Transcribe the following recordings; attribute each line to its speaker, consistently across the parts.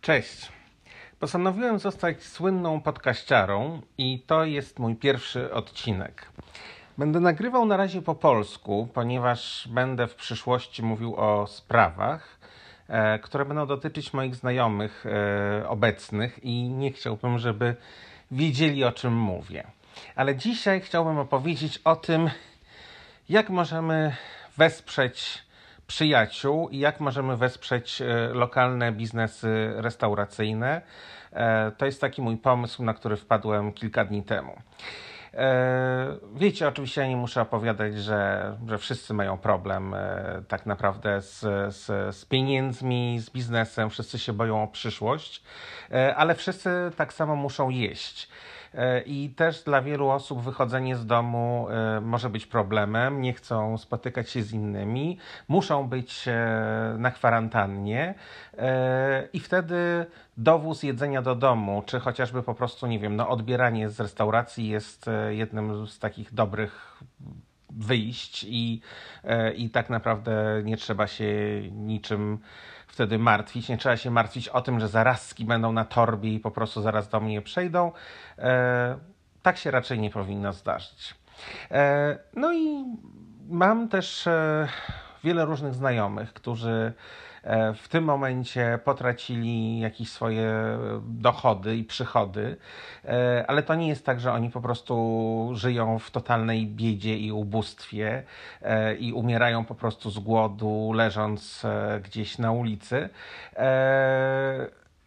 Speaker 1: Cześć. Postanowiłem zostać słynną podkaściarą i to jest mój pierwszy odcinek. Będę nagrywał na razie po polsku, ponieważ będę w przyszłości mówił o sprawach, e, które będą dotyczyć moich znajomych e, obecnych i nie chciałbym, żeby wiedzieli o czym mówię. Ale dzisiaj chciałbym opowiedzieć o tym, jak możemy wesprzeć przyjaciół i jak możemy wesprzeć e, lokalne biznesy restauracyjne. E, to jest taki mój pomysł, na który wpadłem kilka dni temu. E, wiecie, oczywiście ja nie muszę opowiadać, że, że wszyscy mają problem tak naprawdę z, z, z pieniędzmi, z biznesem, wszyscy się boją o przyszłość, ale wszyscy tak samo muszą jeść. E, I też dla wielu osób wychodzenie z domu e, może być problemem, nie chcą spotykać się z innymi, muszą być e, na kwarantannie. I wtedy dowóz jedzenia do domu, czy chociażby po prostu, nie wiem, no odbieranie z restauracji jest jednym z takich dobrych wyjść i, i tak naprawdę nie trzeba się niczym wtedy martwić. Nie trzeba się martwić o tym, że zarazki będą na torbie i po prostu zaraz do mnie przejdą. E, tak się raczej nie powinno zdarzyć. E, no i mam też e, wiele różnych znajomych, którzy E, w tym momencie potracili jakieś swoje dochody i przychody, e, ale to nie jest tak, że oni po prostu żyją w totalnej biedzie i ubóstwie e, i umierają po prostu z głodu, leżąc gdzieś na ulicy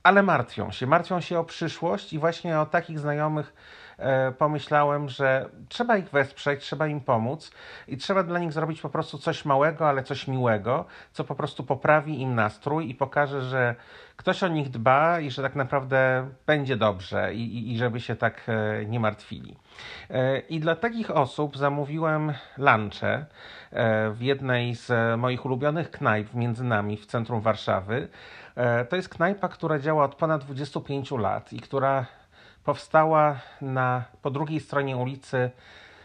Speaker 1: ale martwią się. Martwią się o przyszłość i właśnie o takich znajomych E, pomyślałem, że trzeba ich wesprzeć, trzeba im pomóc i trzeba dla nich zrobić po prostu coś małego, ale coś miłego, co po prostu poprawi im nastrój i pokaże, że ktoś o nich dba i że tak naprawdę będzie dobrze i, i, i żeby się tak e, nie martwili. E, I dla takich osób zamówiłem lunche w jednej z moich ulubionych knajp między nami w centrum Warszawy. To jest knajpa, która działa od ponad 25 lat i która powstała na, po drugiej stronie ulicy,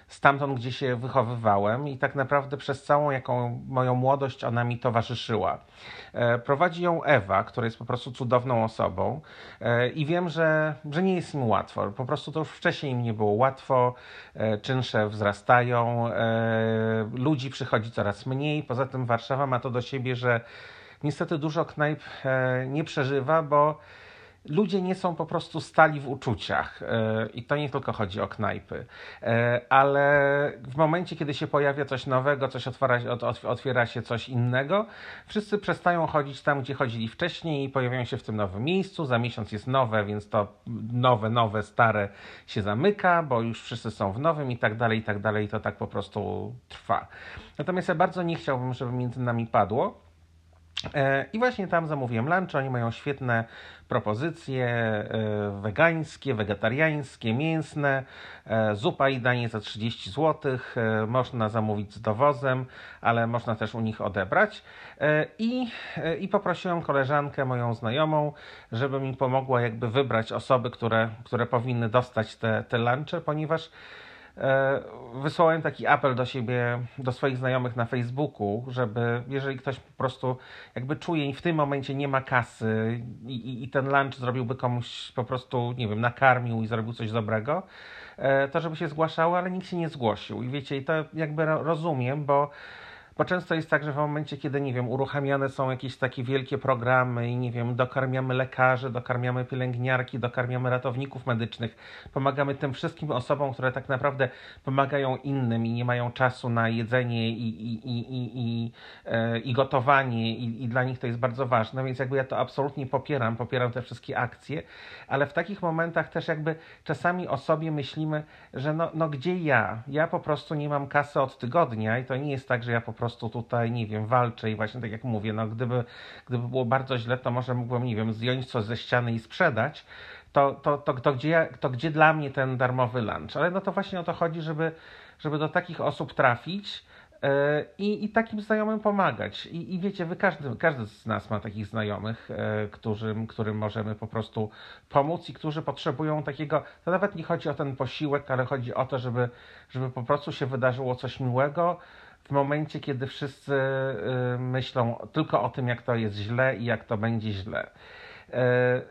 Speaker 1: stamtąd, gdzie się wychowywałem, i tak naprawdę przez całą jaką moją młodość ona mi towarzyszyła. E, prowadzi ją Ewa, która jest po prostu cudowną osobą, e, i wiem, że, że nie jest im łatwo. Po prostu to już wcześniej im nie było łatwo, e, czynsze wzrastają, ludzi przychodzi coraz mniej. Poza tym Warszawa ma to do siebie, że niestety dużo knajp nie przeżywa, bo ludzie nie są po prostu stali w uczuciach. E, I to nie tylko chodzi o knajpy. E, ale w momencie, kiedy się pojawia coś nowego, coś otwiera, otwiera się coś innego, wszyscy przestają chodzić tam, gdzie chodzili wcześniej i pojawiają się w tym nowym miejscu. Za miesiąc jest nowe, więc to nowe, nowe, stare się zamyka, bo już wszyscy są w nowym i tak dalej, i tak dalej. I to tak po prostu trwa. Natomiast ja bardzo nie chciałbym, żeby między nami padło. E, I właśnie tam zamówiłem lunch. Oni mają świetne propozycje e, wegańskie, wegetariańskie, mięsne. E, zupa i danie za 30 zł. Można zamówić z dowozem, ale można też u nich odebrać. I, i poprosiłem koleżankę, moją znajomą, żeby mi pomogła jakby wybrać osoby, które, które powinny dostać te, te lunche, ponieważ wysłałem taki apel do siebie, do swoich znajomych na Facebooku, żeby jeżeli ktoś po prostu jakby czuje i w tym momencie nie ma kasy i, i, i ten lunch zrobiłby komuś po prostu, nie wiem, nakarmił i zrobił coś dobrego, e, to żeby się zgłaszało, ale nikt się nie zgłosił. I wiecie, i to jakby rozumiem, bo bo często jest tak, że w momencie, kiedy, nie wiem, uruchamiane są jakieś takie wielkie programy i, nie wiem, dokarmiamy lekarzy, dokarmiamy pielęgniarki, dokarmiamy ratowników medycznych, pomagamy tym wszystkim osobom, które tak naprawdę pomagają innym i nie mają czasu na jedzenie i, i, i, i, i, e, i gotowanie i, i dla nich to jest bardzo ważne, więc jakby ja to absolutnie popieram, popieram te wszystkie akcje, ale w takich momentach też jakby czasami o sobie myślimy, że no, no gdzie ja? Ja po prostu nie mam kasy od tygodnia i to nie jest tak, że ja po prostu prostu tutaj, nie wiem, walczę i właśnie tak jak mówię, no gdyby, gdyby było bardzo źle, to może mógłbym, nie wiem, zdjąć coś ze ściany i sprzedać, to, to, to, to, gdzie, to gdzie dla mnie ten darmowy lunch? Ale no to właśnie o to chodzi, żeby, żeby do takich osób trafić, e, i, i takim znajomym pomagać. I, I wiecie, wy każdy, każdy z nas ma takich znajomych, e, którym, którym możemy po prostu pomóc i którzy potrzebują takiego, to nawet nie chodzi o ten posiłek, ale chodzi o to, żeby, żeby po prostu się wydarzyło coś miłego, w momencie, kiedy wszyscy y, myślą tylko o tym, jak to jest źle i jak to będzie źle.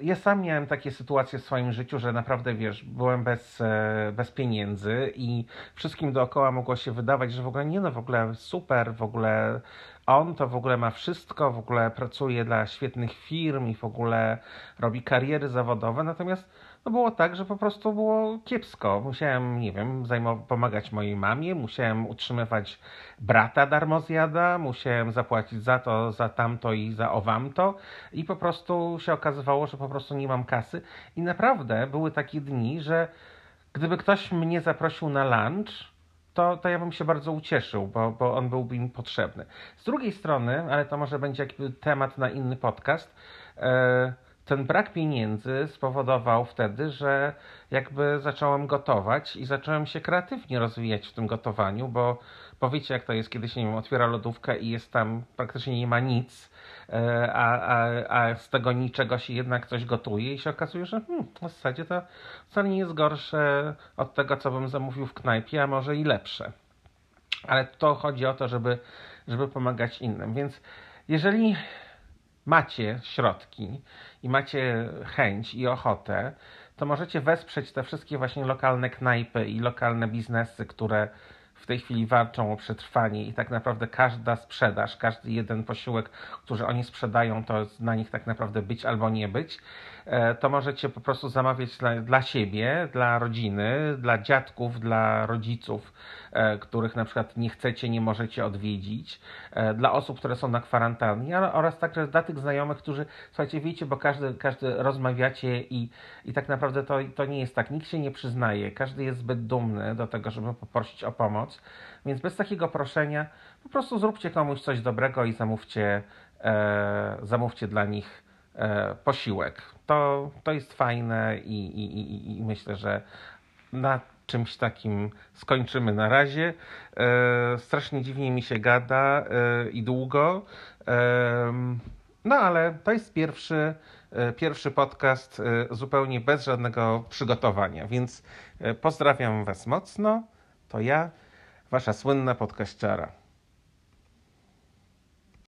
Speaker 1: Ja sam miałem takie sytuacje w swoim życiu, że naprawdę, wiesz, byłem bez, bez pieniędzy i wszystkim dookoła mogło się wydawać, że w ogóle nie no, w ogóle super, w ogóle on to w ogóle ma wszystko, w ogóle pracuje dla świetnych firm i w ogóle robi kariery zawodowe, natomiast no było tak, że po prostu było kiepsko. Musiałem, nie wiem, pomagać mojej mamie, musiałem utrzymywać brata darmozjada, musiałem zapłacić za to, za tamto i za owamto i po prostu się okazywało, że po prostu nie mam kasy i naprawdę były takie dni, że gdyby ktoś mnie zaprosił na lunch, to, to ja bym się bardzo ucieszył, bo, bo on byłby mi potrzebny. Z drugiej strony, ale to może będzie jakiś temat na inny podcast, e, ten brak pieniędzy spowodował wtedy, że jakby zacząłem gotować i zacząłem się kreatywnie rozwijać w tym gotowaniu, bo, bo wiecie jak to jest, kiedy się nie wiem, otwiera lodówkę i jest tam praktycznie nie ma nic, e, a, a, a z tego niczego się jednak coś gotuje i się okazuje, że hmm, w zasadzie to wcale nie jest gorsze od tego, co bym zamówił w knajpie, a może i lepsze. Ale to chodzi o to, żeby, żeby pomagać innym. Więc jeżeli macie środki i macie chęć i ochotę, to możecie wesprzeć te wszystkie właśnie lokalne knajpy i lokalne biznesy, które w tej chwili walczą o przetrwanie i tak naprawdę każda sprzedaż, każdy jeden posiłek, który oni sprzedają, to na nich tak naprawdę być albo nie być, to możecie po prostu zamawiać dla, dla siebie, dla rodziny, dla dziadków, dla rodziców, e, których na przykład nie chcecie, nie możecie odwiedzić, e, dla osób, które są na kwarantannie oraz także dla tych znajomych, którzy, słuchajcie, wiecie, bo każdy, każdy rozmawiacie i, i tak naprawdę to, to nie jest tak, nikt się nie przyznaje, każdy jest zbyt dumny do tego, żeby poprosić o pomoc, więc bez takiego proszenia po prostu zróbcie komuś coś dobrego i zamówcie, e, zamówcie dla nich e, posiłek. To, to jest fajne i, i, i, i myślę, że na czymś takim skończymy na razie. E, strasznie dziwnie mi się gada e, i długo. E, no ale to jest pierwszy, e, pierwszy podcast zupełnie bez żadnego przygotowania, więc pozdrawiam Was mocno. To ja wasza słynna podkaściara.